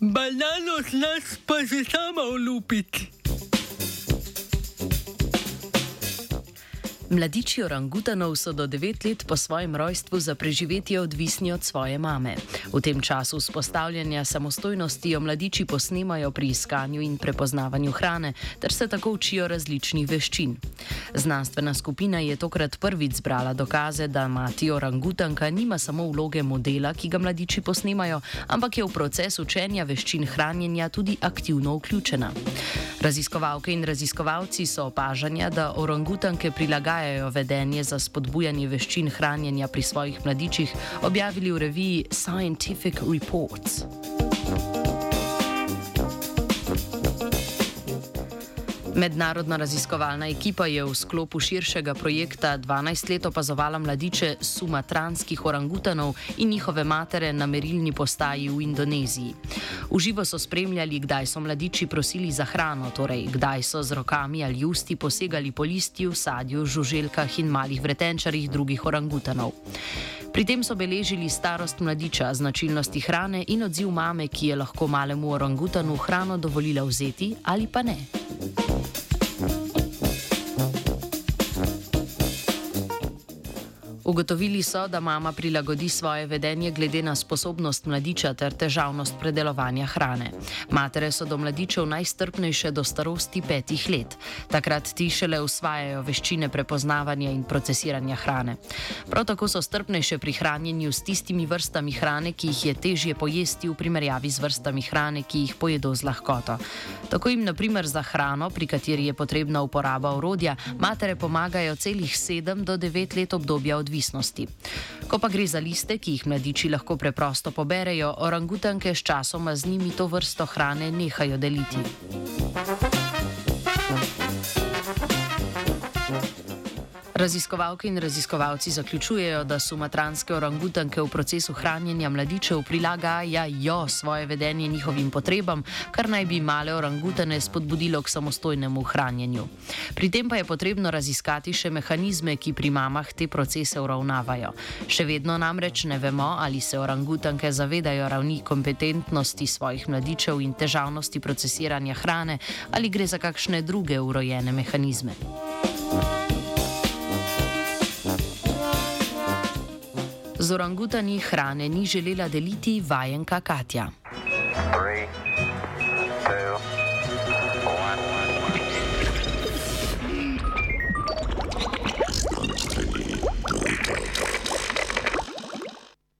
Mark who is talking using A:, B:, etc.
A: Banano znaš pa že sama olupiti.
B: Mladiči orangutanov so do 9 let po svojem rojstvu za preživetje odvisni od svoje mame. V tem času vzpostavljanja samostojnosti jo mladiči posnemajo pri iskanju in prepoznavanju hrane, ter se tako učijo različnih veščin. Znanstvena skupina je tokrat prvič zbrala dokaze, da mati orangutanka nima samo vloge modela, ki ga mladiči posnemajo, ampak je v proces učenja veščin hranjenja tudi aktivno vključena. Raziskovalke in raziskovalci so opažanja, da orangutanke prilagajajo vedenje za spodbujanje veščin hranjenja pri svojih mladičih, objavili v reviji Scientific Reports. Mednarodna raziskovalna ekipa je v sklopu širšega projekta 12 let opazovala mladiče sumatranskih orangutanov in njihove matere na merilni postaji v Indoneziji. Uživo so spremljali, kdaj so mladiči prosili za hrano, torej kdaj so z rokami ali usti posegali po listju, sadju, žuželkah in malih vretenčarjih drugih orangutanov. Pri tem so beležili starost mladiča, značilnosti hrane in odziv mame, ki je lahko malemu orangutanu hrano dovolila vzeti ali pa ne. Ugotovili so, da mama prilagodi svoje vedenje glede na sposobnost mladiča ter težavnost predelovanja hrane. Matere so do mladičev najstrpnejše do starosti petih let. Takrat ti šele usvajajo veščine prepoznavanja in procesiranja hrane. Prav tako so strpnejše pri hranjenju s tistimi vrstami hrane, ki jih je težje pojesti v primerjavi z vrstami hrane, ki jih pojedo z lahkoto. Tako jim, naprimer, za hrano, pri kateri je potrebna uporaba orodja, matere pomagajo celih sedem do devet let obdobja odvisnosti odvisnosti. Ko pa gre za liste, ki jih mladiči lahko preprosto poberejo, orangutanke s časoma z njimi to vrsto hrane nehajo deliti. Raziskovalke in raziskovalci zaključujejo, da sumatranske orangutanke v procesu hranjenja mladičev prilagajajo svoje vedenje njihovim potrebam, kar naj bi male orangutane spodbudilo k samostojnemu hranjenju. Pri tem pa je potrebno raziskati še mehanizme, ki pri mamah te procese uravnavajo. Še vedno namreč ne vemo, ali se orangutanke zavedajo ravni kompetentnosti svojih mladičev in težavnosti procesiranja hrane, ali gre za kakšne druge urojene mehanizme. Z orangutani hrane ni želela deliti vajenka Katja. Three, two,